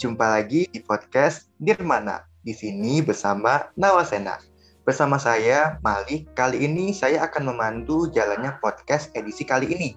jumpa lagi di podcast Nirmana. Di sini bersama Nawasena. Bersama saya, Malik. Kali ini saya akan memandu jalannya podcast edisi kali ini.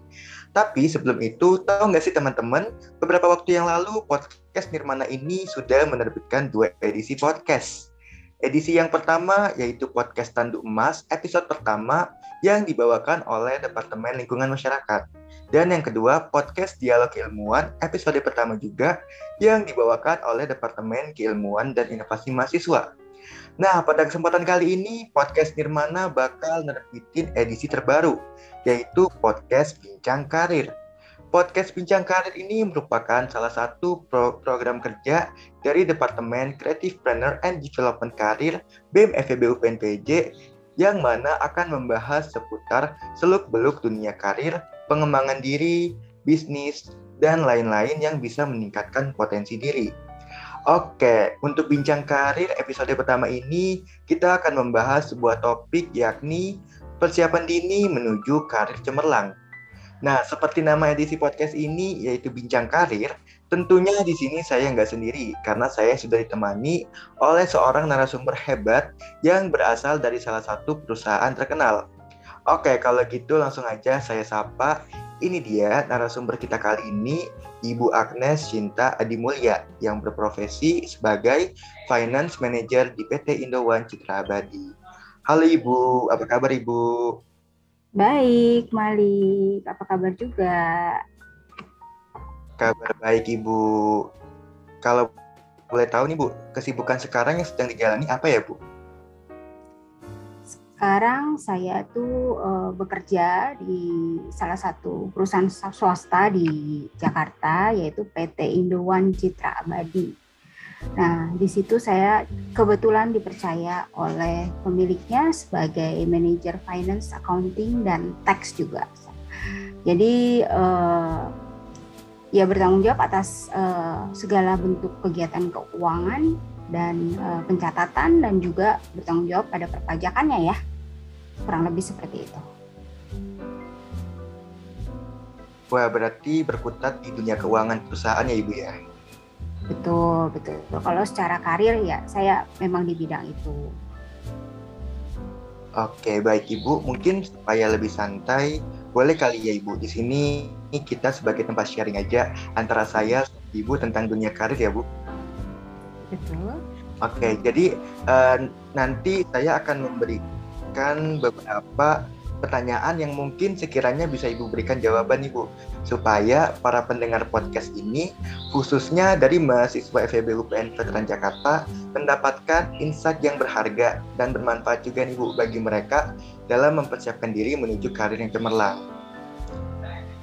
Tapi sebelum itu, tahu nggak sih teman-teman, beberapa waktu yang lalu podcast Nirmana ini sudah menerbitkan dua edisi podcast. Edisi yang pertama yaitu podcast Tanduk Emas, episode pertama yang dibawakan oleh Departemen Lingkungan Masyarakat. Dan yang kedua, podcast Dialog Ilmuwan, episode pertama juga yang dibawakan oleh Departemen Keilmuan dan Inovasi Mahasiswa. Nah, pada kesempatan kali ini, podcast Nirmana bakal nerbitin edisi terbaru, yaitu podcast Bincang Karir. Podcast Bincang Karir ini merupakan salah satu pro program kerja dari Departemen Creative Planner and Development Karir BEM FEB UPNPJ yang mana akan membahas seputar seluk-beluk dunia karir pengembangan diri, bisnis, dan lain-lain yang bisa meningkatkan potensi diri. Oke, untuk bincang karir episode pertama ini, kita akan membahas sebuah topik yakni persiapan dini menuju karir cemerlang. Nah, seperti nama edisi podcast ini yaitu bincang karir, tentunya di sini saya nggak sendiri karena saya sudah ditemani oleh seorang narasumber hebat yang berasal dari salah satu perusahaan terkenal. Oke, kalau gitu langsung aja saya sapa. Ini dia narasumber kita kali ini, Ibu Agnes Cinta Adimulya yang berprofesi sebagai Finance Manager di PT Indowan Citra Abadi. Halo Ibu, apa kabar Ibu? Baik, Malik. Apa kabar juga? Kabar baik Ibu. Kalau boleh tahu nih Bu, kesibukan sekarang yang sedang dijalani apa ya Bu? Sekarang saya tuh uh, bekerja di salah satu perusahaan swasta di Jakarta yaitu PT Indowan Citra Abadi. Nah, di situ saya kebetulan dipercaya oleh pemiliknya sebagai manajer finance, accounting dan tax juga. Jadi uh, ya bertanggung jawab atas uh, segala bentuk kegiatan keuangan dan uh, pencatatan dan juga bertanggung jawab pada perpajakannya ya kurang lebih seperti itu. Wah, berarti berkutat di dunia keuangan perusahaan ya Ibu ya? Betul, betul. Kalau secara karir ya saya memang di bidang itu. Oke, baik Ibu. Mungkin supaya lebih santai, boleh kali ya Ibu di sini kita sebagai tempat sharing aja antara saya Ibu tentang dunia karir ya Bu. Betul. Oke, jadi uh, nanti saya akan memberi memberikan beberapa pertanyaan yang mungkin sekiranya bisa Ibu berikan jawaban Ibu supaya para pendengar podcast ini khususnya dari mahasiswa FEB UPN Veteran Jakarta mendapatkan insight yang berharga dan bermanfaat juga nih Bu bagi mereka dalam mempersiapkan diri menuju karir yang cemerlang.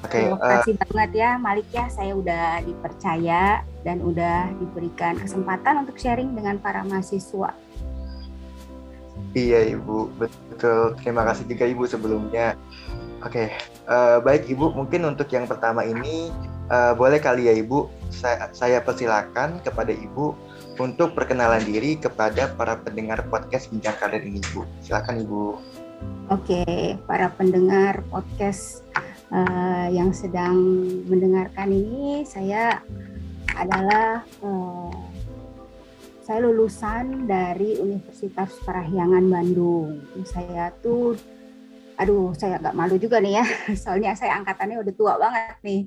Oke, okay, terima kasih uh, banget ya Malik ya saya udah dipercaya dan udah diberikan kesempatan untuk sharing dengan para mahasiswa Iya Ibu, betul. Terima kasih juga Ibu sebelumnya. Oke, uh, baik Ibu. Mungkin untuk yang pertama ini uh, boleh kali ya Ibu, saya, saya persilakan kepada Ibu untuk perkenalan diri kepada para pendengar podcast Bincang Karir ini Ibu. Silakan Ibu. Oke, para pendengar podcast uh, yang sedang mendengarkan ini, saya adalah uh, saya lulusan dari Universitas Parahyangan Bandung. Saya tuh, aduh, saya agak malu juga nih ya, soalnya saya angkatannya udah tua banget nih.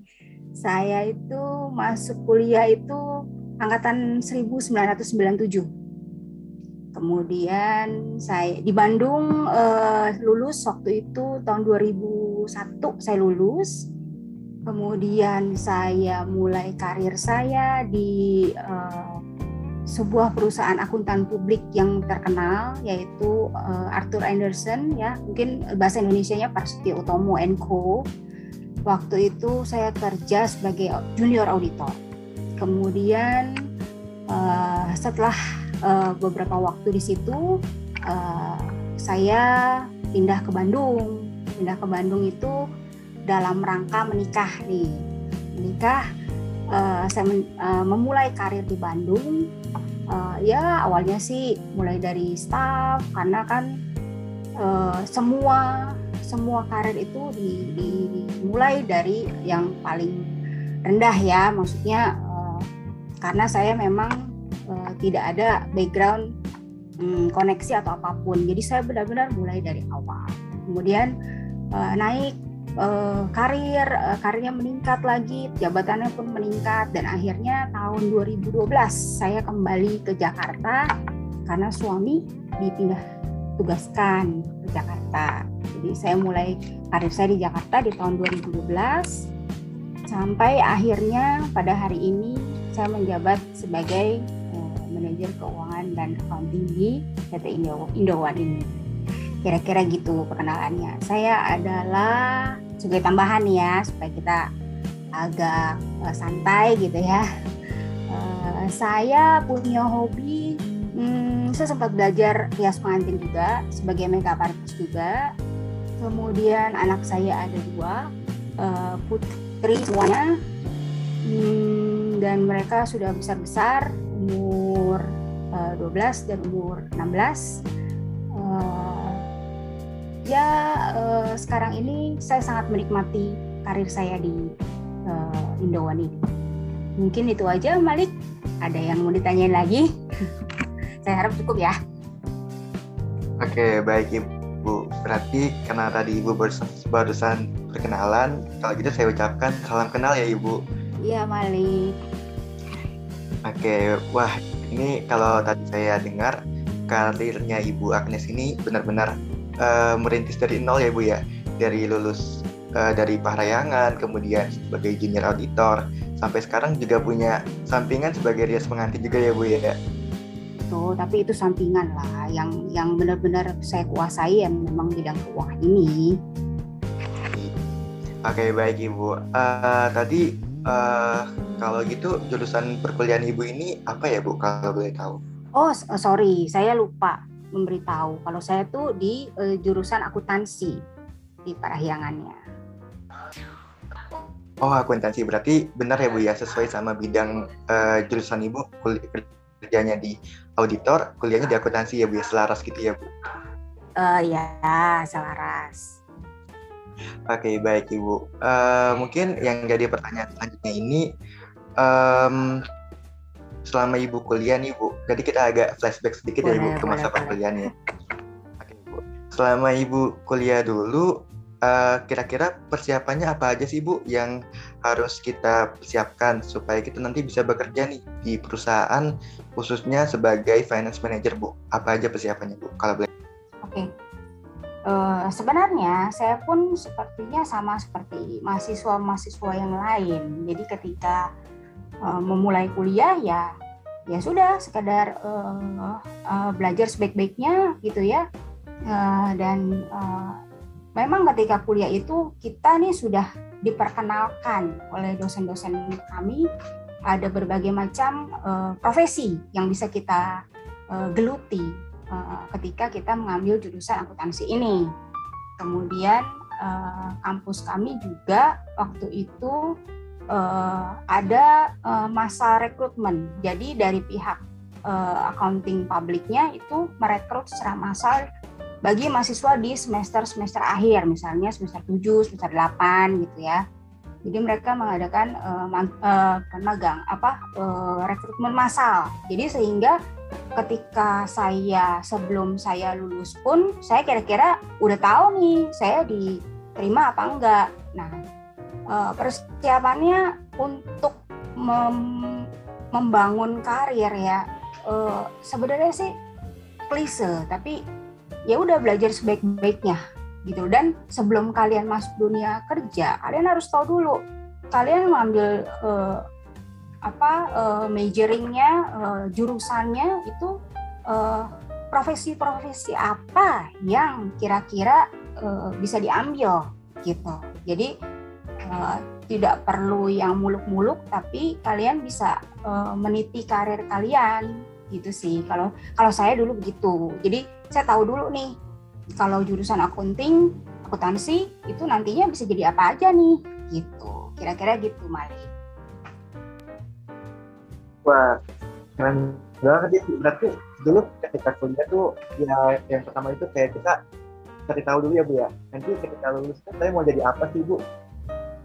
Saya itu masuk kuliah itu angkatan 1997. Kemudian saya di Bandung eh, lulus waktu itu tahun 2001 saya lulus. Kemudian saya mulai karir saya di eh, sebuah perusahaan akuntan publik yang terkenal yaitu uh, Arthur Anderson ya mungkin bahasa Indonesia-nya Prasetyo Utomo Co. Waktu itu saya kerja sebagai junior auditor. Kemudian uh, setelah uh, beberapa waktu di situ uh, saya pindah ke Bandung. Pindah ke Bandung itu dalam rangka menikah nih. Menikah uh, saya men, uh, memulai karir di Bandung uh, ya awalnya sih mulai dari staff karena kan uh, semua semua karir itu dimulai dari yang paling rendah ya maksudnya uh, karena saya memang uh, tidak ada background um, koneksi atau apa pun. Jadi saya benar-benar mulai dari awal. Kemudian uh, naik uh, karir, uh, karirnya meningkat lagi, jabatannya pun meningkat dan akhirnya tahun 2012 saya kembali ke Jakarta karena suami dipindah tugaskan ke Jakarta. Jadi saya mulai karir saya di Jakarta di tahun 2012 sampai akhirnya pada hari ini saya menjabat sebagai uh, manajer keuangan dan accounting di PT Indo Indowan ini. Kira-kira gitu perkenalannya. Saya adalah sebagai tambahan ya supaya kita agak uh, santai gitu ya. Uh, saya punya hobi, hmm, saya sempat belajar rias pengantin juga sebagai makeup artist juga. Kemudian anak saya ada dua, uh, putri semuanya, hmm, dan mereka sudah besar-besar, umur uh, 12 dan umur 16. Uh, ya uh, sekarang ini saya sangat menikmati karir saya di uh, Indowan ini. Mungkin itu aja Malik. Ada yang mau ditanyain lagi? saya harap cukup ya. Oke, baik Ibu. Berarti karena tadi Ibu barusan perkenalan, kalau gitu saya ucapkan salam kenal ya Ibu. Iya, Malik. Oke, wah ini kalau tadi saya dengar karirnya Ibu Agnes ini benar-benar uh, merintis dari nol ya Bu ya? Dari lulus uh, dari Pahrayangan kemudian sebagai junior auditor. Sampai sekarang juga punya sampingan sebagai rias pengantin juga ya Bu ya? Itu tapi itu sampingan lah yang yang benar-benar saya kuasai yang memang bidang keuangan ini. Oke baik Ibu. Uh, tadi uh, kalau gitu jurusan perkuliahan Ibu ini apa ya Bu kalau boleh tahu? Oh sorry saya lupa memberitahu kalau saya tuh di uh, jurusan akuntansi di Parahyangannya. Oh akuntansi berarti benar ya Bu ya sesuai sama bidang uh, jurusan Ibu kerjanya di auditor, kuliahnya di akuntansi ya Bu ya selaras gitu ya Bu. Uh, ya selaras. Oke baik Ibu. Uh, mungkin yang jadi pertanyaan selanjutnya ini um, selama ibu kuliah nih bu. Jadi kita agak flashback sedikit boleh, ya ibu ke masa perkuliahannya. Oke bu. Selama ibu kuliah dulu, kira kira-kira persiapannya apa aja sih bu yang harus kita siapkan supaya kita nanti bisa bekerja nih di perusahaan khususnya sebagai finance manager bu. Apa aja persiapannya bu? Kalau boleh. Oke. Uh, sebenarnya saya pun sepertinya sama seperti mahasiswa-mahasiswa yang lain. Jadi ketika uh, memulai kuliah ya ya sudah sekadar uh, uh, belajar sebaik-baiknya gitu ya. Uh, dan uh, memang ketika kuliah itu kita nih sudah diperkenalkan oleh dosen-dosen kami ada berbagai macam uh, profesi yang bisa kita uh, geluti uh, ketika kita mengambil jurusan akuntansi ini. Kemudian uh, kampus kami juga waktu itu uh, ada uh, masa rekrutmen. Jadi dari pihak uh, accounting publiknya itu merekrut secara massal bagi mahasiswa di semester-semester akhir, misalnya semester 7, semester 8 gitu ya. Jadi mereka mengadakan uh, uh, magang apa uh, rekrutmen massal. Jadi sehingga ketika saya sebelum saya lulus pun saya kira-kira udah tahu nih saya diterima apa enggak. Nah, uh, persiapannya untuk mem membangun karir ya. Uh, sebenarnya sih klise tapi ya udah belajar sebaik-baiknya gitu. Dan sebelum kalian masuk dunia kerja kalian harus tahu dulu kalian mengambil uh, apa uh, majoringnya uh, jurusannya itu profesi-profesi uh, apa yang kira-kira uh, bisa diambil gitu. Jadi uh, tidak perlu yang muluk-muluk tapi kalian bisa uh, meniti karir kalian gitu sih. Kalau kalau saya dulu begitu. Jadi saya tahu dulu nih kalau jurusan akunting akuntansi itu nantinya bisa jadi apa aja nih gitu. Kira-kira gitu Mali. Wah keren banget ya berarti dulu ketika kuliah tuh ya yang pertama itu kayak kita cari tahu dulu ya bu ya. Nanti ketika lulus kan saya mau jadi apa sih bu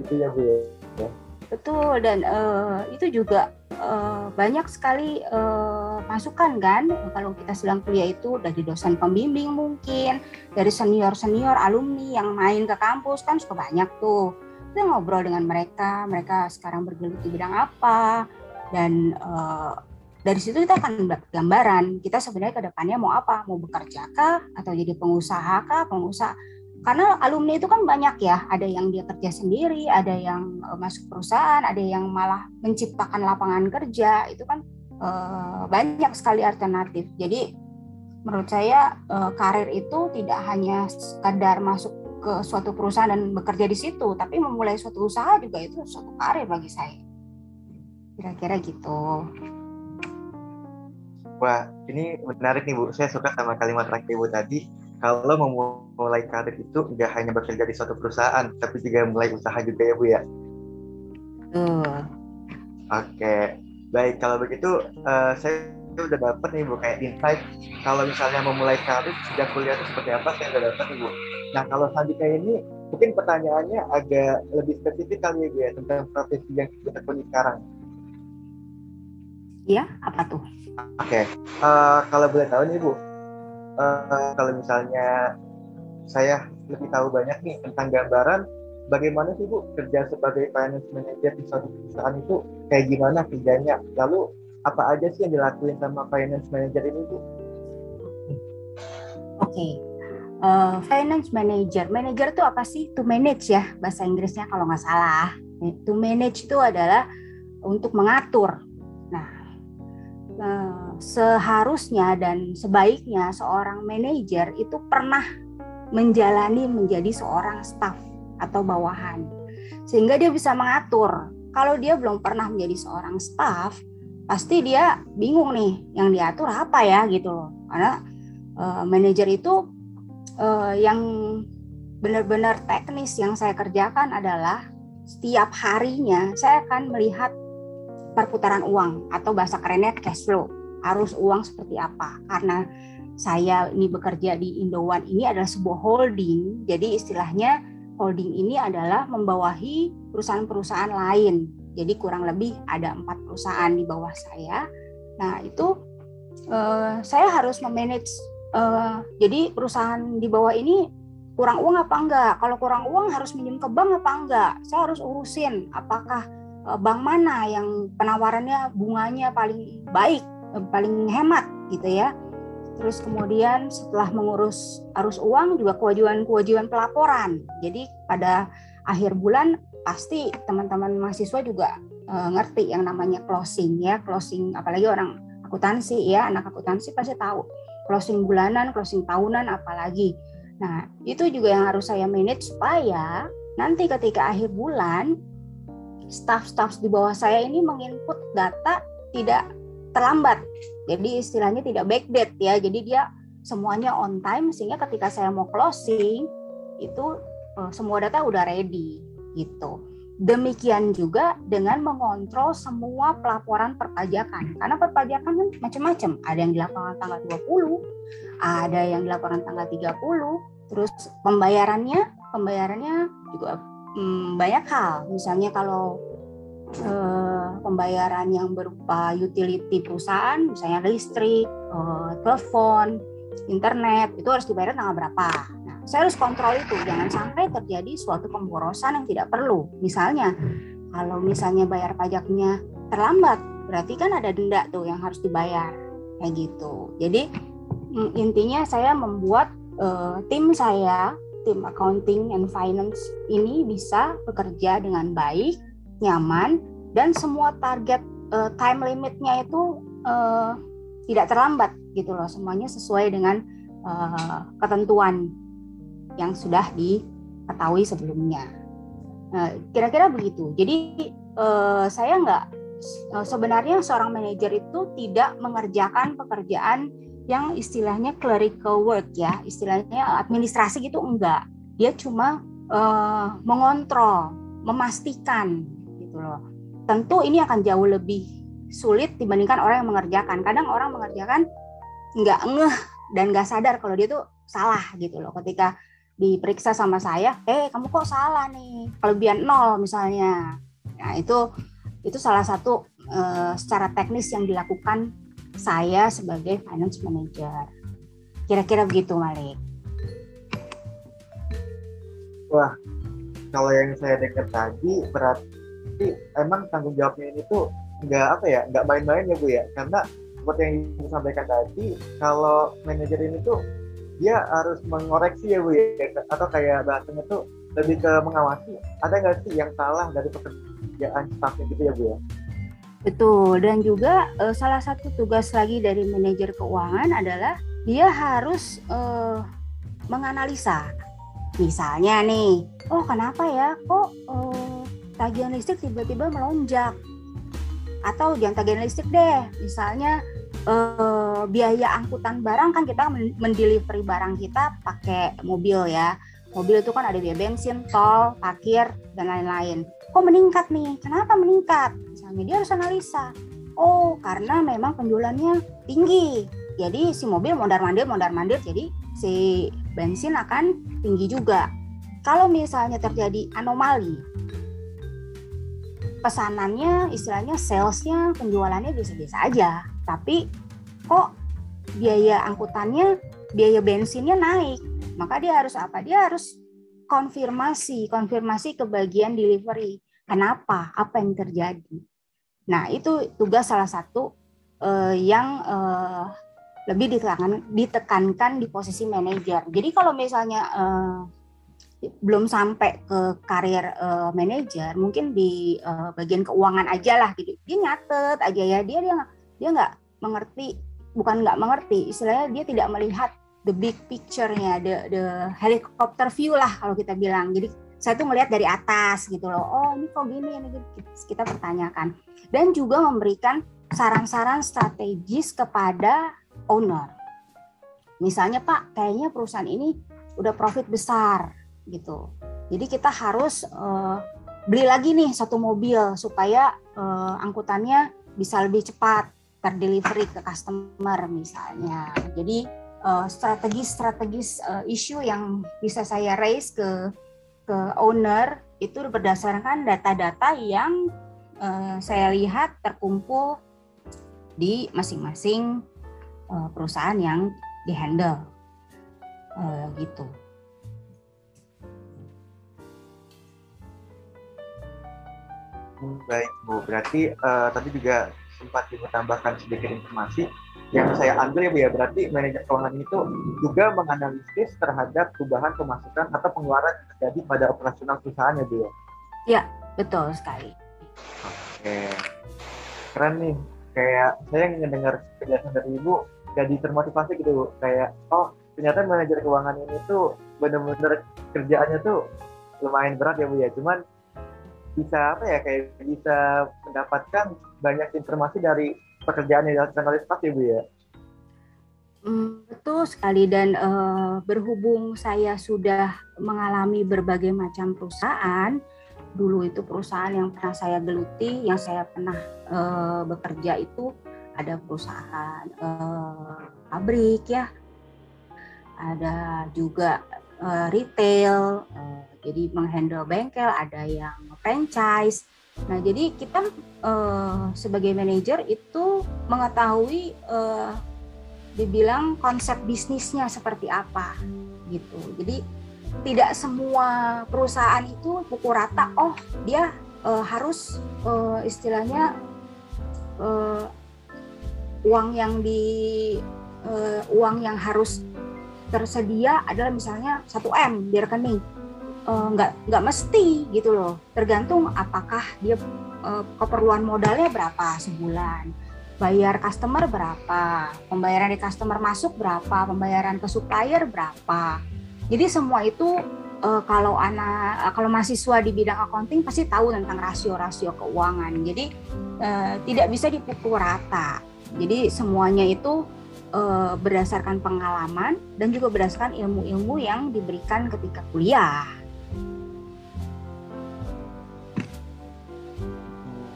gitu ya Bu ya. Betul dan uh, itu juga uh, banyak sekali uh, masukan kan? Kalau kita sedang kuliah itu dari dosen pembimbing mungkin dari senior senior alumni yang main ke kampus kan suka banyak tuh. Kita ngobrol dengan mereka mereka sekarang bergelut di bidang apa dan uh, dari situ kita akan dapat gambaran kita sebenarnya ke depannya mau apa? Mau bekerja kah? Atau jadi pengusaha kah? Pengusaha karena alumni itu kan banyak ya. Ada yang dia kerja sendiri ada yang uh, masuk perusahaan ada yang malah menciptakan lapangan kerja. Itu kan uh, banyak sekali alternatif. Jadi menurut saya uh, karir itu tidak hanya sekadar masuk ke suatu perusahaan dan bekerja di situ tapi memulai suatu usaha juga itu suatu karir bagi saya. Kira-kira gitu. Wah, ini menarik nih Bu. Saya suka sama kalimat terakhir Bu tadi kalau memulai karir itu nggak hanya bekerja di suatu perusahaan, tapi juga mulai usaha juga ya Bu ya. Uh. Oke, baik kalau begitu uh, saya udah dapat nih Bu kayak insight kalau misalnya memulai karir sejak kuliah itu seperti apa saya udah dapat nih Bu. Nah kalau selanjutnya ini mungkin pertanyaannya agak lebih spesifik kali ya Bu ya tentang profesi yang kita tekuni sekarang. Iya, apa tuh? Oke, okay. uh, kalau boleh tahu nih Bu, uh, kalau misalnya saya lebih tahu banyak nih tentang gambaran bagaimana sih Bu kerja sebagai finance manager di suatu perusahaan itu kayak gimana kerjanya lalu apa aja sih yang dilakuin sama finance manager ini Bu? Oke, okay. uh, eh, finance manager, manager itu apa sih? To manage ya bahasa Inggrisnya kalau nggak salah. To manage itu adalah untuk mengatur. Nah, uh, seharusnya dan sebaiknya seorang manajer itu pernah menjalani menjadi seorang staff atau bawahan. Sehingga dia bisa mengatur. Kalau dia belum pernah menjadi seorang staff pasti dia bingung nih yang diatur apa ya gitu loh. Karena uh, manajer itu uh, yang benar-benar teknis yang saya kerjakan adalah setiap harinya saya akan melihat perputaran uang atau bahasa kerennya cash flow arus uang seperti apa. Karena saya ini bekerja di Indowan ini adalah sebuah holding. Jadi istilahnya holding ini adalah membawahi perusahaan-perusahaan lain. Jadi kurang lebih ada empat perusahaan di bawah saya. Nah itu uh, saya harus memanage uh, jadi perusahaan di bawah ini kurang uang apa enggak? Kalau kurang uang harus minjem ke bank apa enggak? Saya harus urusin apakah eh, bank mana yang penawarannya bunganya paling baik paling hemat gitu ya. Terus kemudian setelah mengurus arus uang juga kewajiban-kewajiban pelaporan. Jadi pada akhir bulan pasti teman-teman mahasiswa juga e, ngerti yang namanya closing ya, closing apalagi orang akuntansi ya, anak akuntansi pasti tahu closing bulanan, closing tahunan apalagi. Nah, itu juga yang harus saya manage supaya nanti ketika akhir bulan staff-staff di bawah saya ini menginput data tidak terlambat. Jadi istilahnya tidak backdate ya. Jadi dia semuanya on time sehingga ketika saya mau closing itu uh, semua data udah ready gitu. Demikian juga dengan mengontrol semua pelaporan perpajakan. Karena perpajakan kan macam-macam. Ada yang dilakukan tanggal 20, ada yang dilakukan tanggal 30, terus pembayarannya, pembayarannya juga hmm, banyak hal. Misalnya kalau uh, pembayaran yang berupa utility perusahaan, misalnya listrik, uh, telepon, internet, itu harus dibayar tanggal berapa. Nah, saya harus kontrol itu, jangan sampai terjadi suatu pemborosan yang tidak perlu. Misalnya, kalau misalnya bayar pajaknya terlambat, berarti kan ada denda tuh yang harus dibayar, kayak gitu. Jadi mm, intinya saya membuat uh, tim saya, tim accounting and finance ini bisa bekerja dengan baik nyaman dan semua target uh, time limitnya itu uh, tidak terlambat gitu loh. Semuanya sesuai dengan uh, ketentuan yang sudah diketahui sebelumnya. Kira kira-kira begitu. Jadi uh, saya nggak uh, sebenarnya seorang manajer itu tidak mengerjakan pekerjaan yang istilahnya clerical work ya. Istilahnya administrasi gitu enggak. Dia cuma uh, mengontrol memastikan gitu loh. Tentu ini akan jauh lebih sulit dibandingkan orang yang mengerjakan. Kadang orang mengerjakan nggak ngeh dan nggak sadar kalau dia tuh salah gitu loh. Ketika diperiksa sama saya, eh kamu kok salah nih, kelebihan nol misalnya. Nah itu itu salah satu uh, secara teknis yang dilakukan saya sebagai finance manager. Kira-kira begitu, Malik. Wah, kalau yang saya dengar tadi berarti emang tanggung jawabnya ini tuh nggak apa ya, nggak main-main ya Bu ya, karena seperti yang disampaikan tadi, kalau manajer ini tuh dia harus mengoreksi ya Bu ya, atau kayak bahasanya tuh lebih ke mengawasi. Ada nggak sih yang salah dari pekerjaan staffnya gitu ya Bu ya? Betul, dan juga uh, salah satu tugas lagi dari manajer keuangan adalah dia harus uh, menganalisa. Misalnya nih, oh kenapa ya kok uh, tagihan listrik tiba-tiba melonjak? Atau jangan tagihan listrik deh, misalnya uh, biaya angkutan barang kan kita mendelivery barang kita pakai mobil ya. Mobil itu kan ada biaya bensin, tol, parkir, dan lain-lain. Kok meningkat nih? Kenapa meningkat? misalnya dia harus analisa oh karena memang penjualannya tinggi jadi si mobil mondar mandir mondar mandir jadi si bensin akan tinggi juga kalau misalnya terjadi anomali pesanannya istilahnya salesnya penjualannya biasa-biasa aja. Tapi kok biaya angkutannya biaya bensinnya naik? Maka dia harus apa? Dia harus konfirmasi konfirmasi ke bagian delivery. Kenapa? Apa yang terjadi? Nah, itu tugas salah satu uh, yang uh, lebih ditekankan, ditekankan di posisi manajer. Jadi kalau misalnya uh, belum sampai ke karir uh, manajer, mungkin di uh, bagian keuangan aja lah gitu. Dia nyatet aja ya, dia dia dia nggak mengerti, bukan nggak mengerti, istilahnya dia tidak melihat the big picture-nya, the the helicopter view lah kalau kita bilang. Jadi saya tuh melihat dari atas gitu loh. Oh, ini kok gini ini kita pertanyakan dan juga memberikan saran-saran strategis kepada owner. Misalnya Pak, kayaknya perusahaan ini udah profit besar gitu. Jadi kita harus uh, beli lagi nih satu mobil supaya uh, angkutannya bisa lebih cepat terdelivery ke customer misalnya. Jadi uh, strategis-strategis uh, isu yang bisa saya raise ke ke owner itu berdasarkan data-data yang uh, saya lihat terkumpul di masing-masing uh, perusahaan yang dihandle uh, gitu. Baik Bu, berarti uh, tadi juga sempat ditambahkan sedikit informasi yang saya ambil ya Bu ya, berarti manajer keuangan itu juga menganalisis terhadap perubahan pemasukan atau pengeluaran yang terjadi pada operasional perusahaan ya Bu ya? Ya, betul sekali. Oke, keren nih. Kayak saya ngedengar penjelasan dari Ibu jadi termotivasi gitu Bu. Kayak oh ternyata manajer keuangan ini tuh bener-bener kerjaannya tuh lumayan berat ya Bu ya. Cuman bisa apa ya kayak bisa mendapatkan banyak informasi dari pekerjaan yang dilakukan oleh staff ya Bu ya. Hmm, betul sekali dan uh, berhubung saya sudah mengalami berbagai macam perusahaan, dulu itu perusahaan yang pernah saya geluti, yang saya pernah uh, bekerja itu ada perusahaan uh, pabrik ya, ada juga retail, jadi menghandle bengkel, ada yang franchise. Nah, jadi kita uh, sebagai manajer itu mengetahui uh, dibilang konsep bisnisnya seperti apa gitu. Jadi tidak semua perusahaan itu pukul rata oh dia uh, harus uh, istilahnya uh, uang yang di uh, uang yang harus tersedia adalah misalnya 1 m di rekening uh, nggak nggak mesti gitu loh tergantung apakah dia uh, keperluan modalnya berapa sebulan bayar customer berapa pembayaran di customer masuk berapa pembayaran ke supplier berapa jadi semua itu uh, kalau anak uh, kalau mahasiswa di bidang accounting pasti tahu tentang rasio-rasio keuangan. Jadi uh, tidak bisa dipukul rata. Jadi semuanya itu uh, berdasarkan pengalaman dan juga berdasarkan ilmu-ilmu yang diberikan ketika kuliah.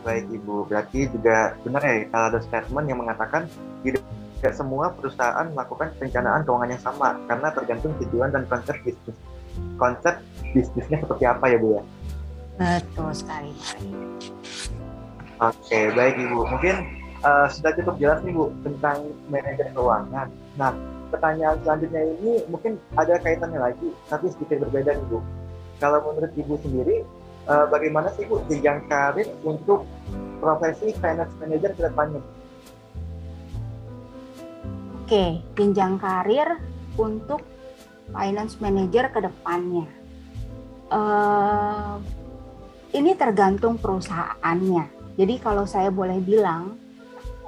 Baik Ibu, berarti juga benar ya kalau ada statement yang mengatakan tidak tidak semua perusahaan melakukan perencanaan keuangan yang sama karena tergantung tujuan dan konsep bisnis. Konsep bisnisnya seperti apa ya Bu ya? Betul sekali. Oke, baik Ibu. Mungkin uh, sudah cukup jelas nih Bu tentang manajer keuangan. Nah, pertanyaan selanjutnya ini mungkin ada kaitannya lagi, tapi sedikit berbeda nih Bu. Kalau menurut Ibu sendiri, uh, bagaimana sih Bu jenjang karir untuk profesi finance manager ke depannya? Oke, jenjang karir untuk finance manager ke depannya. Uh, ini tergantung perusahaannya jadi kalau saya boleh bilang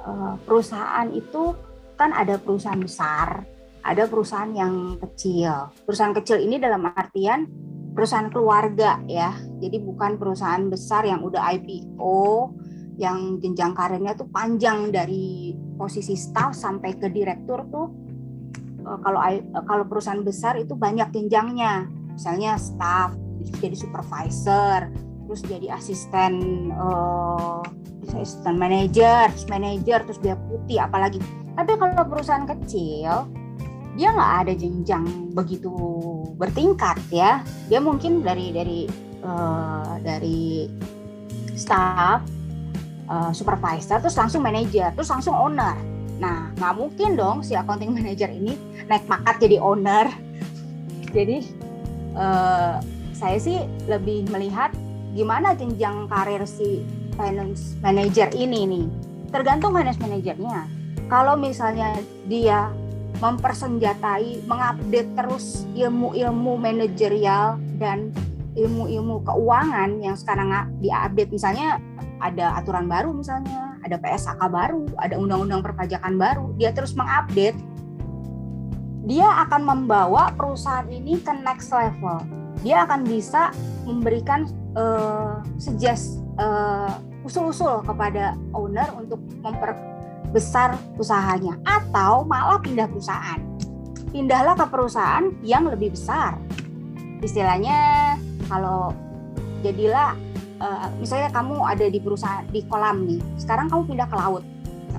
eh, perusahaan itu kan ada perusahaan besar, ada perusahaan yang kecil. Perusahaan kecil ini dalam artian perusahaan keluarga ya. Jadi bukan perusahaan besar yang udah IPO yang jenjang karirnya tuh panjang dari posisi staff sampai ke direktur tuh eh, kalau kalau perusahaan besar itu banyak jenjangnya. Misalnya staff jadi supervisor, terus jadi asisten uh, asisten manajer, manajer terus dia putih apalagi. Tapi kalau perusahaan kecil dia nggak ada jenjang begitu bertingkat ya. Dia mungkin dari dari uh, dari staff uh, supervisor terus langsung manajer terus langsung owner. Nah nggak mungkin dong si accounting manager ini naik makat jadi owner. Jadi uh, saya sih lebih melihat gimana jenjang karir si finance manager ini nih tergantung finance manajernya kalau misalnya dia mempersenjatai mengupdate terus ilmu-ilmu manajerial dan ilmu-ilmu keuangan yang sekarang diupdate. Misalnya ada aturan baru misalnya ada PSAK baru ada undang-undang perpajakan baru dia terus mengupdate. Dia akan membawa perusahaan ini ke next level. Dia akan bisa memberikan uh, suggest uh, usul-usul kepada owner untuk memperbesar usahanya atau malah pindah perusahaan. Pindahlah ke perusahaan yang lebih besar. Istilahnya kalau jadilah uh, misalnya kamu ada di perusahaan di kolam nih, sekarang kamu pindah ke laut.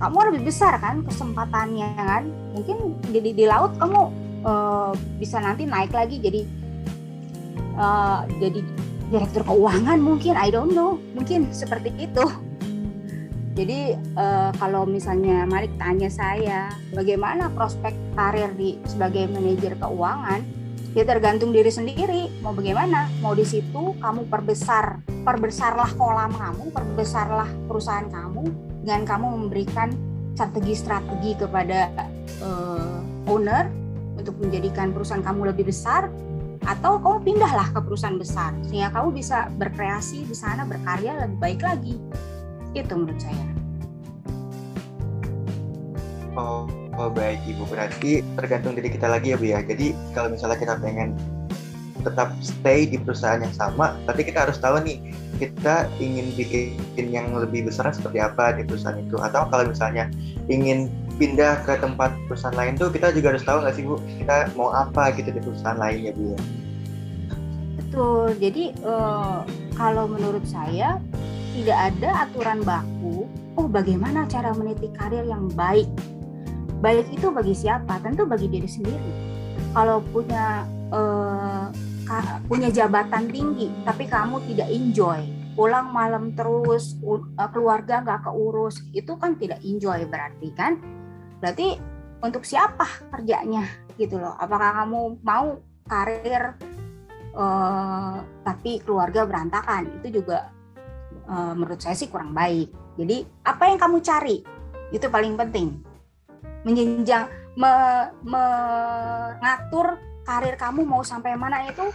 Kamu lebih besar kan kesempatannya kan? Mungkin jadi di laut kamu uh, bisa nanti naik lagi jadi uh, jadi direktur keuangan mungkin I don't know mungkin seperti itu jadi uh, kalau misalnya Malik tanya saya bagaimana prospek karir di sebagai manajer keuangan? Ya tergantung diri sendiri. Mau bagaimana? Mau di situ kamu perbesar perbesarlah kolam kamu perbesarlah perusahaan kamu dengan kamu memberikan strategi-strategi kepada uh, owner untuk menjadikan perusahaan kamu lebih besar atau kamu pindahlah ke perusahaan besar sehingga kamu bisa berkreasi di sana berkarya lebih baik lagi itu menurut saya. Oh, oh baik ibu. Berarti tergantung diri kita lagi ya bu ya. Jadi kalau misalnya kita pengen tetap stay di perusahaan yang sama tapi kita harus tahu nih kita ingin bikin yang lebih besar seperti apa di perusahaan itu. Atau kalau misalnya ingin pindah ke tempat perusahaan lain tuh kita juga harus tahu nggak sih bu kita mau apa gitu di perusahaan lain ya bu ya? Betul. Jadi uh, kalau menurut saya tidak ada aturan baku oh bagaimana cara meniti karir yang baik? Baik itu bagi siapa? Tentu bagi diri sendiri. Kalau punya uh, punya jabatan tinggi tapi kamu tidak enjoy pulang malam terus keluarga nggak keurus itu kan tidak enjoy berarti kan? Berarti untuk siapa kerjanya? Gitu loh. Apakah kamu mau karir uh, tapi keluarga berantakan? Itu juga uh, menurut saya sih kurang baik. Jadi apa yang kamu cari? Itu paling penting. Menjenjang me, mengatur karir kamu mau sampai mana itu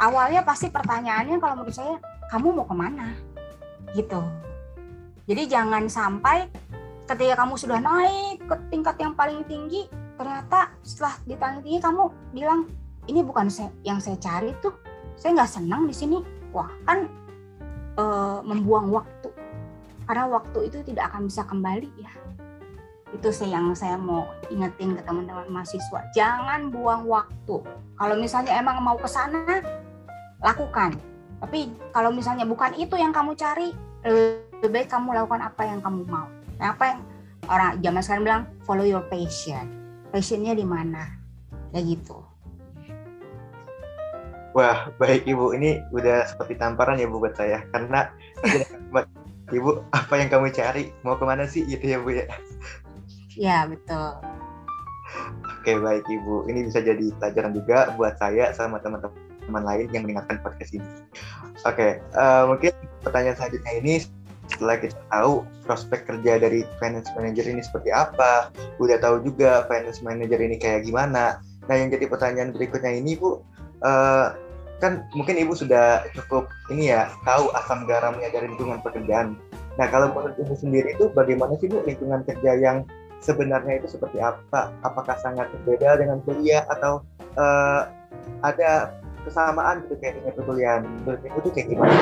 awalnya pasti pertanyaannya kalau menurut saya kamu mau ke mana? Gitu. Jadi jangan sampai ketika kamu sudah naik ke tingkat yang paling tinggi ternyata setelah ditanya tinggi kamu bilang ini bukan saya, yang saya cari tuh. Saya nggak senang di sini. Wah kan e, membuang waktu karena waktu itu tidak akan bisa kembali ya itu sih yang saya mau ingetin ke teman-teman mahasiswa jangan buang waktu kalau misalnya emang mau ke sana lakukan tapi kalau misalnya bukan itu yang kamu cari lebih baik kamu lakukan apa yang kamu mau Nah, apa yang orang zaman sekarang bilang follow your passion. Passionnya di mana? Ya gitu. Wah, baik Ibu. Ini udah seperti tamparan ya Bu buat saya. Karena Ibu, apa yang kamu cari? Mau ke mana sih gitu ya Bu ya? Ya, betul. Oke, baik Ibu. Ini bisa jadi pelajaran juga buat saya sama teman-teman lain yang mendengarkan podcast ini. Oke, uh, mungkin pertanyaan selanjutnya ini setelah kita tahu prospek kerja dari finance manager ini seperti apa, udah tahu juga finance manager ini kayak gimana. Nah, yang jadi pertanyaan berikutnya ini, Bu, uh, kan mungkin ibu sudah cukup ini ya tahu asam garamnya dari lingkungan pekerjaan. Nah kalau menurut ibu sendiri itu bagaimana sih bu lingkungan kerja yang sebenarnya itu seperti apa? Apakah sangat berbeda dengan kuliah atau uh, ada kesamaan gitu kayak dengan perkuliahan? Menurut ibu itu kayak gimana?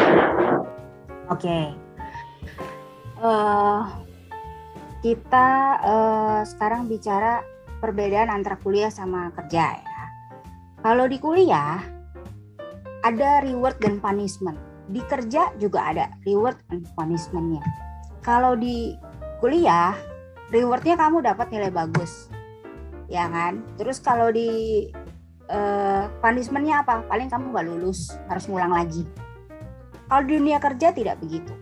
Oke, okay. uh, eh, kita uh, sekarang bicara perbedaan antara kuliah sama kerja ya. Kalau di kuliah ada reward dan punishment. Di kerja juga ada reward dan punishmentnya. Kalau di kuliah, rewardnya kamu dapat nilai bagus, ya kan? Terus kalau di uh, punishmentnya apa? Paling kamu nggak lulus, harus ngulang lagi. Kalau di dunia kerja tidak begitu.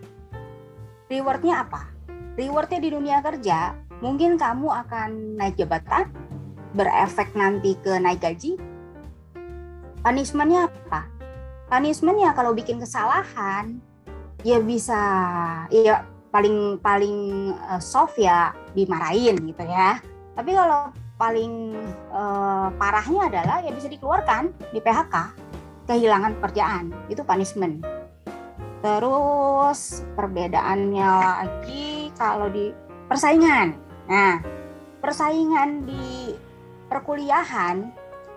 Rewardnya apa? Rewardnya di dunia kerja, mungkin kamu akan naik jabatan, berefek nanti ke naik gaji. Punishmentnya apa? Punishmentnya kalau bikin kesalahan ya bisa ya paling paling uh, soft ya dimarahin gitu ya. Tapi kalau paling uh, parahnya adalah ya bisa dikeluarkan di PHK kehilangan pekerjaan itu punishment. Terus perbedaannya lagi kalau di persaingan. Nah persaingan di perkuliahan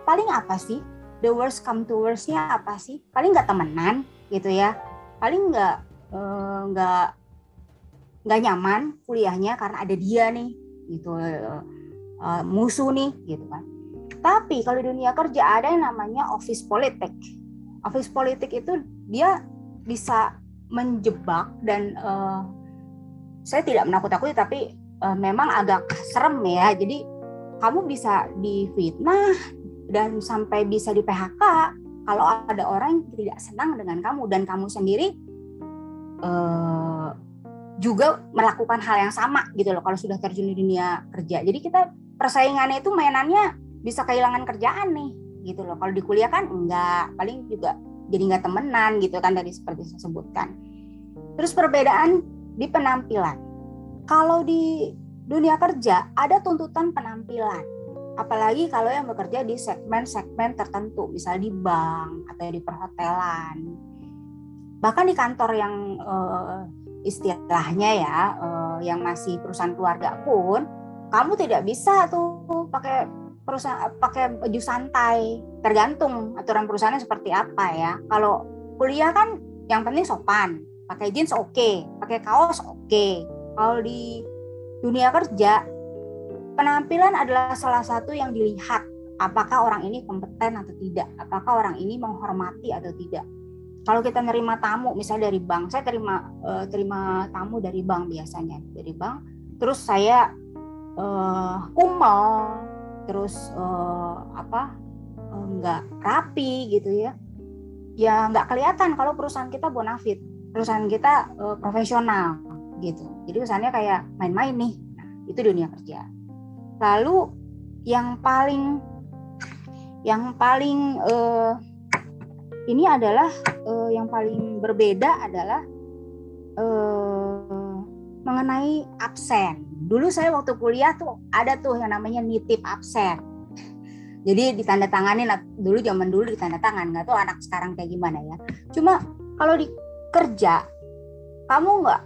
paling apa sih the worst come to worstnya apa sih? Paling nggak temenan gitu ya. Paling nggak eh, nggak uh, nggak nyaman kuliahnya karena ada dia nih gitu uh, musuh nih gitu kan. Tapi kalau di dunia kerja ada yang namanya office politik. Office politik itu dia bisa menjebak dan uh, saya tidak menakut-nakuti tapi uh, memang agak serem ya. Jadi kamu bisa difitnah dan sampai bisa di PHK kalau ada orang yang tidak senang dengan kamu dan kamu sendiri uh, juga melakukan hal yang sama gitu loh kalau sudah terjun di dunia kerja. Jadi kita persaingannya itu mainannya bisa kehilangan kerjaan nih gitu loh. Kalau di kuliah kan enggak, paling juga jadi nggak temenan gitu kan dari seperti saya sebutkan. Terus perbedaan di penampilan. Kalau di dunia kerja ada tuntutan penampilan apalagi kalau yang bekerja di segmen-segmen tertentu, misalnya di bank atau di perhotelan, bahkan di kantor yang uh, istilahnya ya, uh, yang masih perusahaan keluarga pun, kamu tidak bisa tuh pakai perusahaan pakai baju santai, tergantung aturan perusahaannya seperti apa ya. Kalau kuliah kan yang penting sopan, pakai jeans oke, okay, pakai kaos oke. Okay. Kalau di dunia kerja Penampilan adalah salah satu yang dilihat apakah orang ini kompeten atau tidak, apakah orang ini menghormati atau tidak. Kalau kita nerima tamu, misalnya dari bank, saya terima uh, terima tamu dari bank biasanya dari bank, terus saya uh, kumel, terus uh, apa nggak rapi gitu ya, ya nggak kelihatan kalau perusahaan kita bonafit, perusahaan kita profesional gitu. Jadi misalnya kayak main-main nih, nah, itu dunia kerja. Lalu yang paling yang paling uh, ini adalah uh, yang paling berbeda adalah uh, mengenai absen. Dulu saya waktu kuliah tuh ada tuh yang namanya nitip absen. Jadi ditandatanganin dulu zaman dulu ditandatangan nggak tahu anak sekarang kayak gimana ya. Cuma kalau di kerja kamu nggak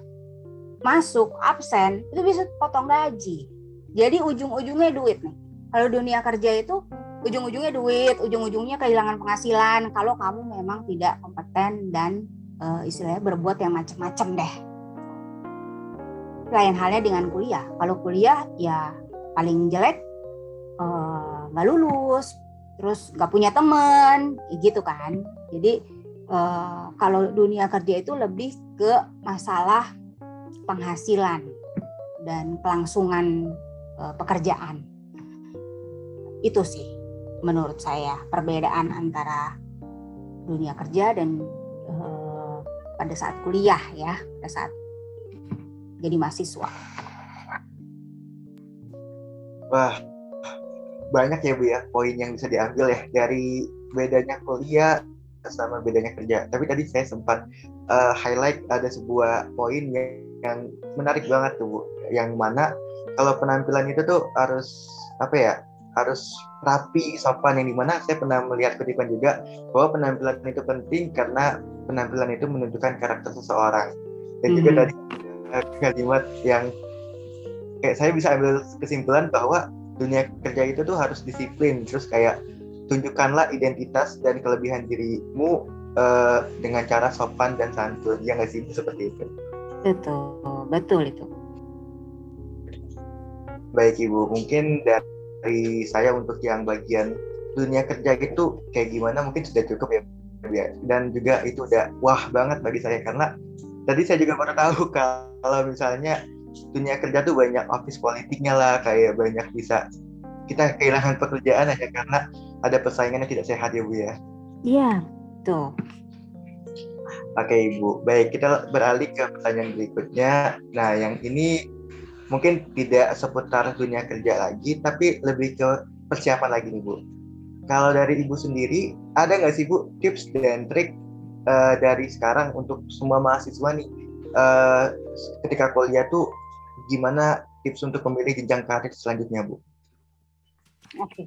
masuk absen itu bisa potong gaji jadi ujung-ujungnya duit nih. Kalau dunia kerja itu ujung-ujungnya duit, ujung-ujungnya kehilangan penghasilan kalau kamu memang tidak kompeten dan uh, istilahnya berbuat yang macam-macam deh. Lain halnya dengan kuliah. Kalau kuliah ya paling jelek eh, nggak uh, lulus, terus nggak punya temen, gitu kan. Jadi uh, kalau dunia kerja itu lebih ke masalah penghasilan dan kelangsungan pekerjaan. Itu sih menurut saya perbedaan antara dunia kerja dan uh, pada saat kuliah ya, pada saat jadi mahasiswa. Wah, banyak ya Bu ya poin yang bisa diambil ya dari bedanya kuliah sama bedanya kerja. Tapi tadi saya sempat uh, highlight ada sebuah poin yang, yang menarik banget tuh yang mana kalau penampilan itu tuh harus apa ya harus rapi, sopan. Yang di mana saya pernah melihat kutipan juga bahwa penampilan itu penting karena penampilan itu menunjukkan karakter seseorang. Dan hmm. juga tadi eh, kalimat yang kayak saya bisa ambil kesimpulan bahwa dunia kerja itu tuh harus disiplin. Terus kayak tunjukkanlah identitas dan kelebihan dirimu uh, dengan cara sopan dan santun. Ya nggak sih? Seperti itu. Betul betul itu baik ibu. Mungkin dari saya untuk yang bagian dunia kerja itu kayak gimana? Mungkin sudah cukup ya ya. Dan juga itu udah wah banget bagi saya karena tadi saya juga baru tahu kalau misalnya dunia kerja tuh banyak office politiknya lah kayak banyak bisa kita kehilangan pekerjaan hanya karena ada persaingan yang tidak sehat ya bu ya. Iya tuh Oke Ibu, baik kita beralih ke pertanyaan berikutnya. Nah yang ini mungkin tidak seputar dunia kerja lagi, tapi lebih ke persiapan lagi nih Bu. Kalau dari Ibu sendiri, ada nggak sih Bu tips dan trik uh, dari sekarang untuk semua mahasiswa nih uh, ketika kuliah tuh gimana tips untuk memilih jenjang karir selanjutnya Bu? Oke. Okay.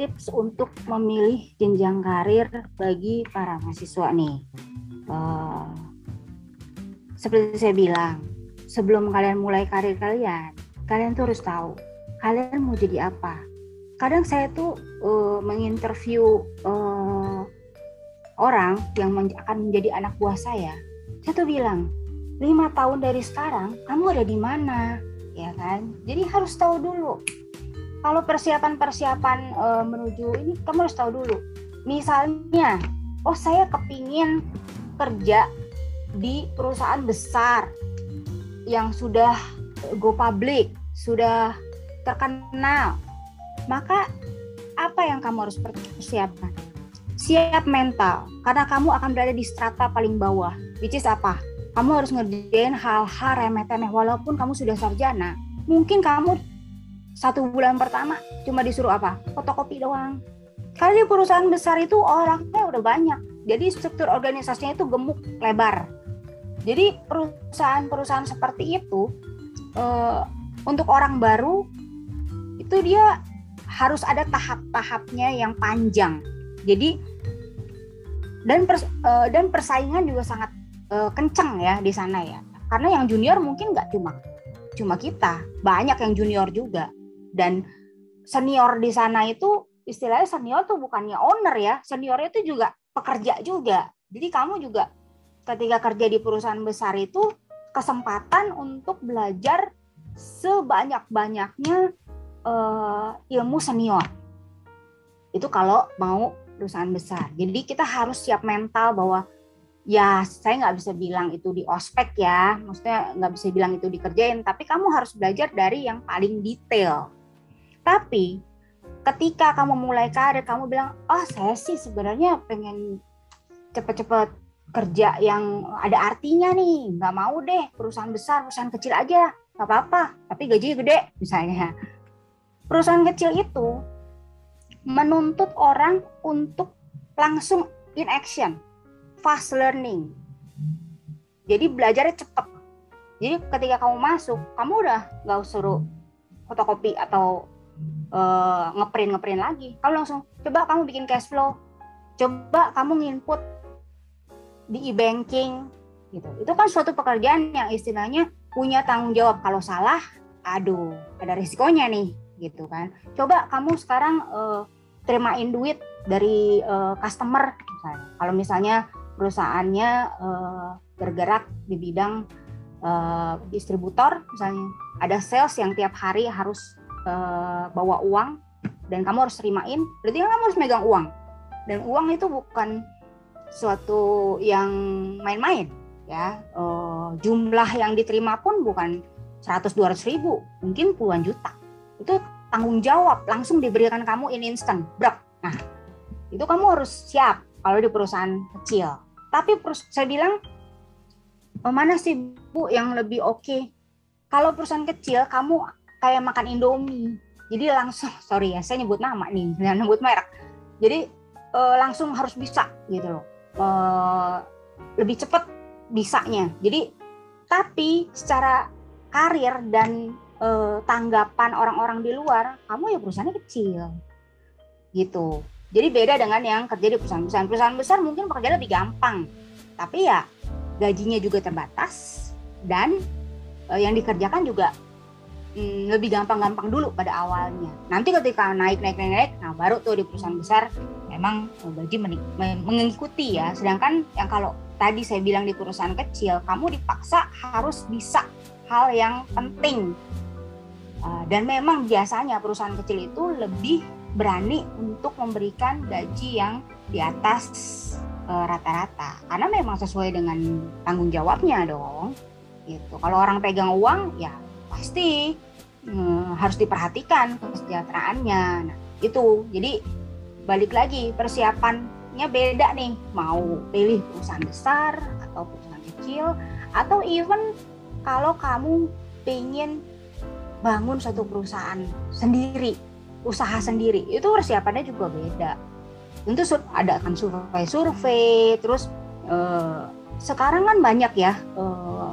Tips untuk memilih jenjang karir bagi para mahasiswa nih. Uh, seperti saya bilang, sebelum kalian mulai karir kalian, kalian tuh harus tahu kalian mau jadi apa. Kadang saya tuh uh, menginterview uh, orang yang men akan menjadi anak buah saya. Saya tuh bilang, lima tahun dari sekarang kamu ada di mana, ya kan? Jadi harus tahu dulu. Kalau persiapan-persiapan uh, menuju ini, kamu harus tahu dulu. Misalnya, oh saya kepingin kerja di perusahaan besar yang sudah go public, sudah terkenal, maka apa yang kamu harus persiapkan? Siap mental, karena kamu akan berada di strata paling bawah, which is apa? Kamu harus ngerjain hal-hal remeh-temeh walaupun kamu sudah sarjana. Mungkin kamu satu bulan pertama cuma disuruh apa? Fotokopi doang. Kali di perusahaan besar itu orangnya udah banyak. Jadi struktur organisasinya itu gemuk, lebar jadi perusahaan-perusahaan seperti itu uh, untuk orang baru itu dia harus ada tahap-tahapnya yang panjang. Jadi dan pers, uh, dan persaingan juga sangat uh, kencang ya di sana ya. Karena yang junior mungkin nggak cuma cuma kita, banyak yang junior juga. Dan senior di sana itu istilahnya senior tuh bukannya owner ya, senior itu juga pekerja juga. Jadi kamu juga ketika kerja di perusahaan besar itu kesempatan untuk belajar sebanyak-banyaknya uh, ilmu senior. Itu kalau mau perusahaan besar. Jadi kita harus siap mental bahwa ya saya nggak bisa bilang itu di ospek ya, maksudnya nggak bisa bilang itu dikerjain, tapi kamu harus belajar dari yang paling detail. Tapi ketika kamu mulai karir, kamu bilang, oh saya sih sebenarnya pengen cepet-cepet kerja yang ada artinya nih. Nggak mau deh perusahaan besar perusahaan kecil aja. Nggak apa-apa tapi gajinya gede misalnya. Perusahaan kecil itu menuntut orang untuk langsung in action fast learning. Jadi belajarnya cepet. Jadi ketika kamu masuk kamu udah nggak suruh fotokopi atau uh, ngeprint ngeprint lagi. Kamu langsung coba kamu bikin cash flow. Coba kamu nginput di e-banking gitu. Itu kan suatu pekerjaan yang istilahnya punya tanggung jawab kalau salah, aduh, ada risikonya nih gitu kan. Coba kamu sekarang uh, terimain duit dari uh, customer misalnya. Kalau misalnya perusahaannya uh, bergerak di bidang uh, distributor misalnya, ada sales yang tiap hari harus uh, bawa uang dan kamu harus terimain, berarti kan kamu harus megang uang. Dan uang itu bukan suatu yang main-main ya uh, jumlah yang diterima pun bukan 100-200 ribu mungkin puluhan juta itu tanggung jawab langsung diberikan kamu in instant brak nah itu kamu harus siap kalau di perusahaan kecil tapi saya bilang oh, mana sih Bu yang lebih oke? Okay? Kalau perusahaan kecil kamu kayak makan Indomie. Jadi langsung sorry ya, saya nyebut nama nih, jangan nyebut merek. Jadi uh, langsung harus bisa gitu loh. Uh, lebih cepat bisanya. Jadi tapi secara karir dan uh, tanggapan orang-orang di luar, kamu ya perusahaannya kecil. Gitu. Jadi beda dengan yang kerja di perusahaan besar. Perusahaan besar mungkin pekerjaan lebih gampang. Tapi ya gajinya juga terbatas dan uh, yang dikerjakan juga hmm, lebih gampang-gampang dulu pada awalnya. Nanti ketika naik naik naik naik, nah baru tuh di perusahaan besar memang gaji mengikuti ya. Sedangkan yang kalau tadi saya bilang di perusahaan kecil, kamu dipaksa harus bisa hal yang penting. Uh, dan memang biasanya perusahaan kecil itu lebih berani untuk memberikan gaji yang di atas eh, rata-rata karena memang sesuai dengan tanggung jawabnya dong gitu kalau orang pegang uang ya pasti hmm, harus diperhatikan kesejahteraannya. Nah itu jadi balik lagi persiapannya beda nih. Mau pilih perusahaan besar atau perusahaan kecil atau even kalau kamu ingin bangun satu perusahaan sendiri usaha sendiri itu persiapannya juga beda. Tentu ada kan survei-survei terus eh, sekarang kan banyak ya eh,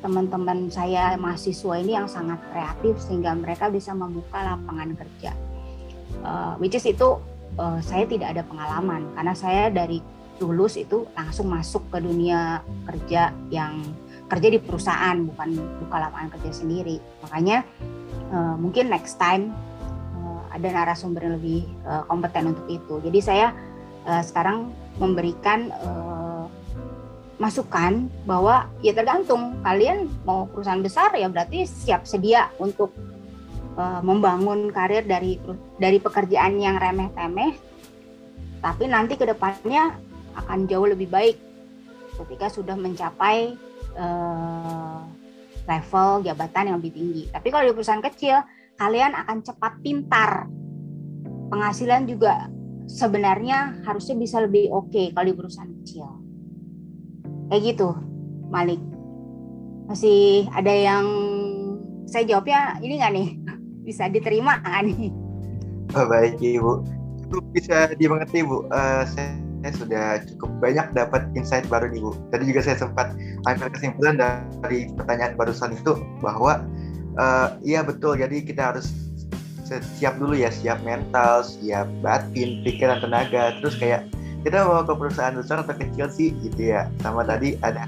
teman-teman saya mahasiswa ini yang sangat kreatif sehingga mereka bisa membuka lapangan kerja eh, which is itu eh, saya tidak ada pengalaman karena saya dari lulus itu langsung masuk ke dunia kerja yang kerja di perusahaan bukan buka lapangan kerja sendiri makanya uh, mungkin next time ada narasumber yang lebih uh, kompeten untuk itu. Jadi saya uh, sekarang memberikan uh, masukan bahwa ya tergantung kalian mau perusahaan besar ya berarti siap sedia untuk uh, membangun karir dari dari pekerjaan yang remeh-temeh tapi nanti ke depannya akan jauh lebih baik ketika sudah mencapai uh, level jabatan yang lebih tinggi. Tapi kalau di perusahaan kecil kalian akan cepat pintar. Penghasilan juga sebenarnya harusnya bisa lebih oke okay kalau di perusahaan kecil. Kayak gitu, Malik. Masih ada yang saya jawabnya ini nggak nih? Bisa diterima nggak nih? Oh, baik Ibu. Itu bisa dimengerti Bu. Uh, saya saya sudah cukup banyak dapat insight baru nih Bu. Tadi juga saya sempat ambil kesimpulan dari pertanyaan barusan itu bahwa uh, iya betul jadi kita harus siap dulu ya siap mental siap batin pikiran tenaga terus kayak kita mau ke perusahaan besar atau kecil sih gitu ya. Sama tadi ada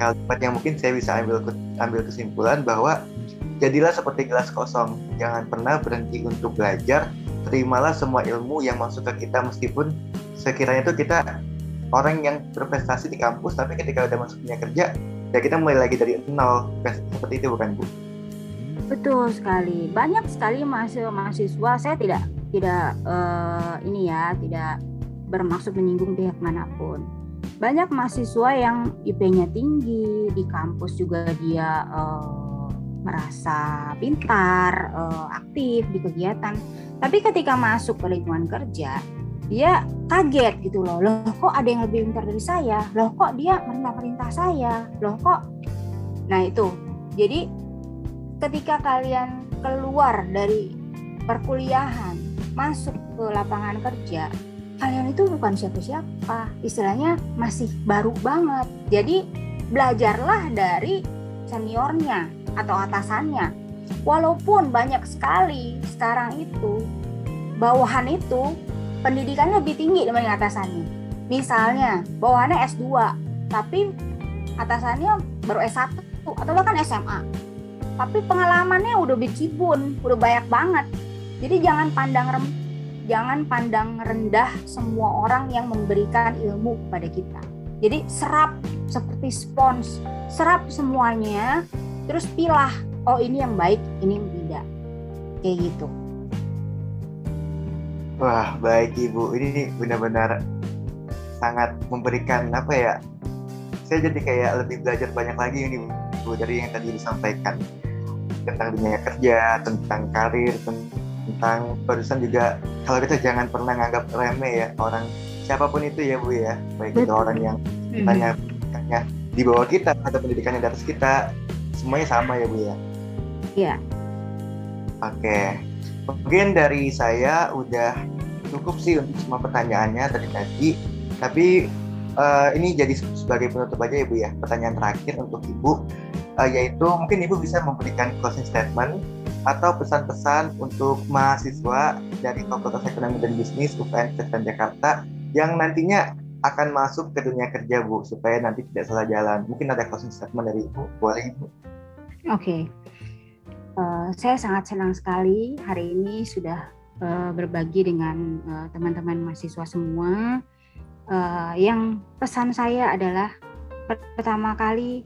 kalimat yang mungkin saya bisa ambil ambil kesimpulan bahwa jadilah seperti gelas kosong. Jangan pernah berhenti untuk belajar. Terimalah semua ilmu yang masuk ke kita meskipun sekiranya itu kita orang yang berprestasi di kampus tapi ketika udah masuk dunia kerja ya kita mulai lagi dari nol. Seperti itu bukan bu? Betul sekali. Banyak sekali mahasiswa-mahasiswa. Saya tidak tidak uh, ini ya, tidak bermaksud menyinggung pihak mana pun. Banyak mahasiswa yang IP-nya tinggi, di kampus juga dia uh, merasa pintar, uh, aktif di kegiatan. Tapi ketika masuk ke lingkungan kerja, dia kaget gitu loh. Loh kok ada yang lebih pintar dari saya? Loh kok dia merintah-perintah saya? Loh kok Nah, itu. Jadi ketika kalian keluar dari perkuliahan masuk ke lapangan kerja kalian itu bukan siapa-siapa. Istilahnya masih baru banget. Jadi belajarlah dari seniornya atau atasannya. Walaupun banyak sekali sekarang itu bawahan itu pendidikannya lebih tinggi dibanding atasannya. Misalnya bawahannya S2 tapi atasannya baru S1 atau bahkan SMA tapi pengalamannya udah becibun udah banyak banget. Jadi jangan pandang rem jangan pandang rendah semua orang yang memberikan ilmu kepada kita. Jadi serap seperti spons serap semuanya terus pilah oh ini yang baik ini yang tidak. Kayak gitu. Wah baik ibu. Ini benar-benar sangat memberikan apa ya saya jadi kayak lebih belajar banyak lagi ini bu dari yang tadi disampaikan tentang dunia kerja, tentang karir, tentang barusan juga kalau kita jangan pernah nganggap remeh ya orang siapa pun itu ya Bu ya, baik Betul. itu orang yang tanya tanya di bawah kita atau pendidikan yang di atas kita semuanya sama ya Bu ya? Iya. Oke. Mungkin dari saya udah cukup sih untuk semua pertanyaannya tadi tadi. Tapi uh, ini jadi sebagai penutup aja ya Bu ya. Pertanyaan terakhir untuk Ibu uh, yaitu mungkin Ibu bisa memberikan closing statement atau pesan-pesan untuk mahasiswa dari Fakultas Ekonomi dan Bisnis UPN Veteran Jakarta yang nantinya akan masuk ke dunia kerja Bu supaya nanti tidak salah jalan. Mungkin ada closing statement dari Ibu, boleh Ibu? Oke, okay. uh, eh, saya sangat senang sekali hari ini sudah uh, berbagi dengan uh, teman-teman mahasiswa semua. Uh, yang pesan saya adalah pertama kali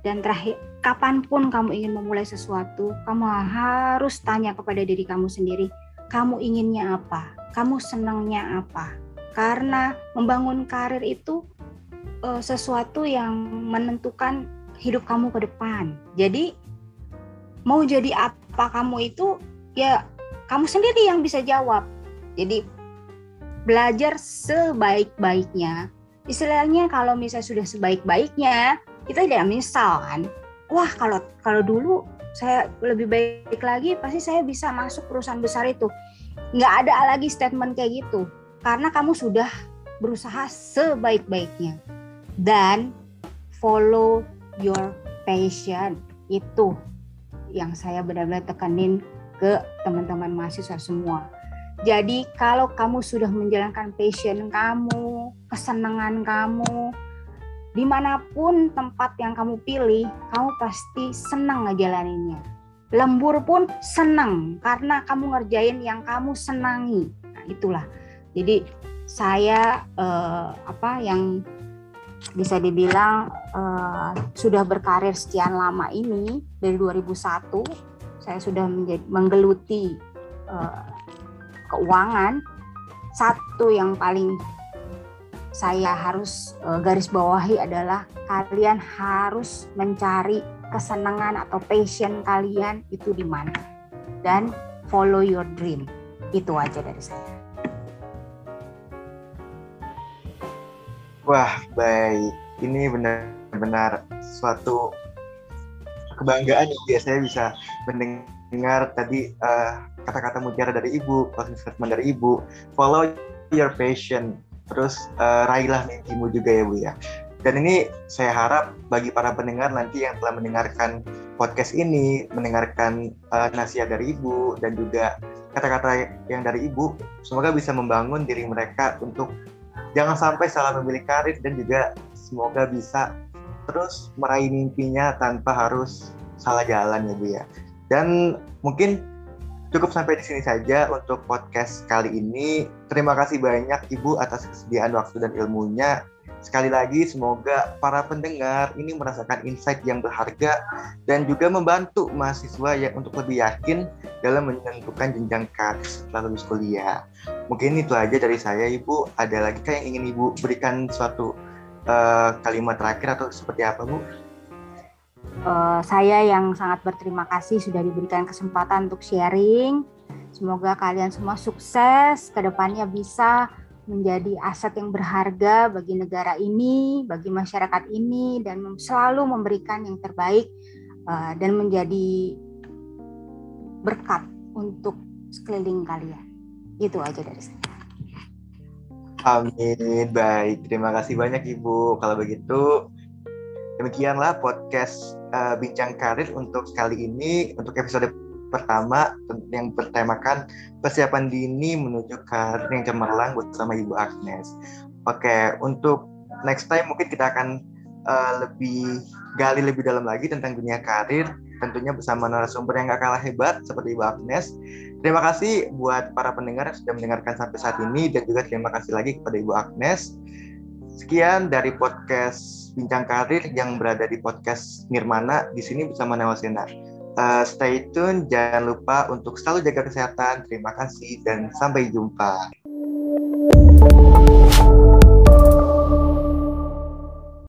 dan terakhir kapan pun kamu ingin memulai sesuatu, kamu harus tanya kepada diri kamu sendiri, kamu inginnya apa, kamu senangnya apa. Karena membangun karir itu uh, sesuatu yang menentukan hidup kamu ke depan. Jadi mau jadi apa kamu itu ya kamu sendiri yang bisa jawab. Jadi belajar sebaik-baiknya. Istilahnya kalau misalnya sudah sebaik-baiknya, kita tidak misal kan wah kalau kalau dulu saya lebih baik lagi pasti saya bisa masuk perusahaan besar itu nggak ada lagi statement kayak gitu karena kamu sudah berusaha sebaik-baiknya dan follow your passion itu yang saya benar-benar tekanin ke teman-teman mahasiswa semua. Jadi kalau kamu sudah menjalankan passion kamu, kesenangan kamu, di mana pun tempat yang kamu pilih, kamu pasti senang ngejalaninnya. Lembur pun senang karena kamu ngerjain yang kamu senangi. Nah, itulah. Jadi saya eh, apa yang bisa dibilang eh, sudah berkarir sekian lama ini dari 2001 saya sudah menjadi menggeluti eh, keuangan satu yang paling saya harus uh, garis bawahi adalah kalian harus mencari kesenangan atau passion kalian itu di mana dan follow your dream. Itu aja dari saya. Wah, baik. Ini benar-benar suatu kebanggaan ya saya bisa mendengar tadi uh, kata-kata mutiara dari ibu, statement dari ibu, follow your passion terus uh, raihlah mimpimu juga ya Bu ya. Dan ini saya harap bagi para pendengar nanti yang telah mendengarkan podcast ini, mendengarkan uh, nasihat dari Ibu dan juga kata-kata yang dari Ibu, semoga bisa membangun diri mereka untuk jangan sampai salah memilih karir dan juga semoga bisa terus meraih mimpinya tanpa harus salah jalan ya Bu ya. Dan mungkin Cukup sampai di sini saja untuk podcast kali ini. Terima kasih banyak Ibu atas kesediaan waktu dan ilmunya. Sekali lagi semoga para pendengar ini merasakan insight yang berharga dan juga membantu mahasiswa yang untuk lebih yakin dalam menentukan jenjang karir setelah lulus kuliah. Mungkin itu aja dari saya Ibu. Ada lagi kah yang ingin Ibu berikan suatu uh, kalimat terakhir atau seperti apa Bu? Uh, saya yang sangat berterima kasih sudah diberikan kesempatan untuk sharing. Semoga kalian semua sukses, ke depannya bisa menjadi aset yang berharga bagi negara ini, bagi masyarakat ini, dan selalu memberikan yang terbaik uh, dan menjadi berkat untuk sekeliling kalian. Itu aja dari saya. Amin. Baik, terima kasih banyak Ibu. Kalau begitu, demikianlah podcast uh, bincang karir untuk kali ini untuk episode pertama yang bertemakan persiapan dini menuju karir yang cemerlang bersama Ibu Agnes. Oke, untuk next time mungkin kita akan uh, lebih gali lebih dalam lagi tentang dunia karir, tentunya bersama narasumber yang gak kalah hebat seperti Ibu Agnes. Terima kasih buat para pendengar yang sudah mendengarkan sampai saat ini dan juga terima kasih lagi kepada Ibu Agnes. Sekian dari podcast bincang karir yang berada di podcast Nirmana di sini bersama Nawasena. Uh, stay tune, jangan lupa untuk selalu jaga kesehatan. Terima kasih dan sampai jumpa.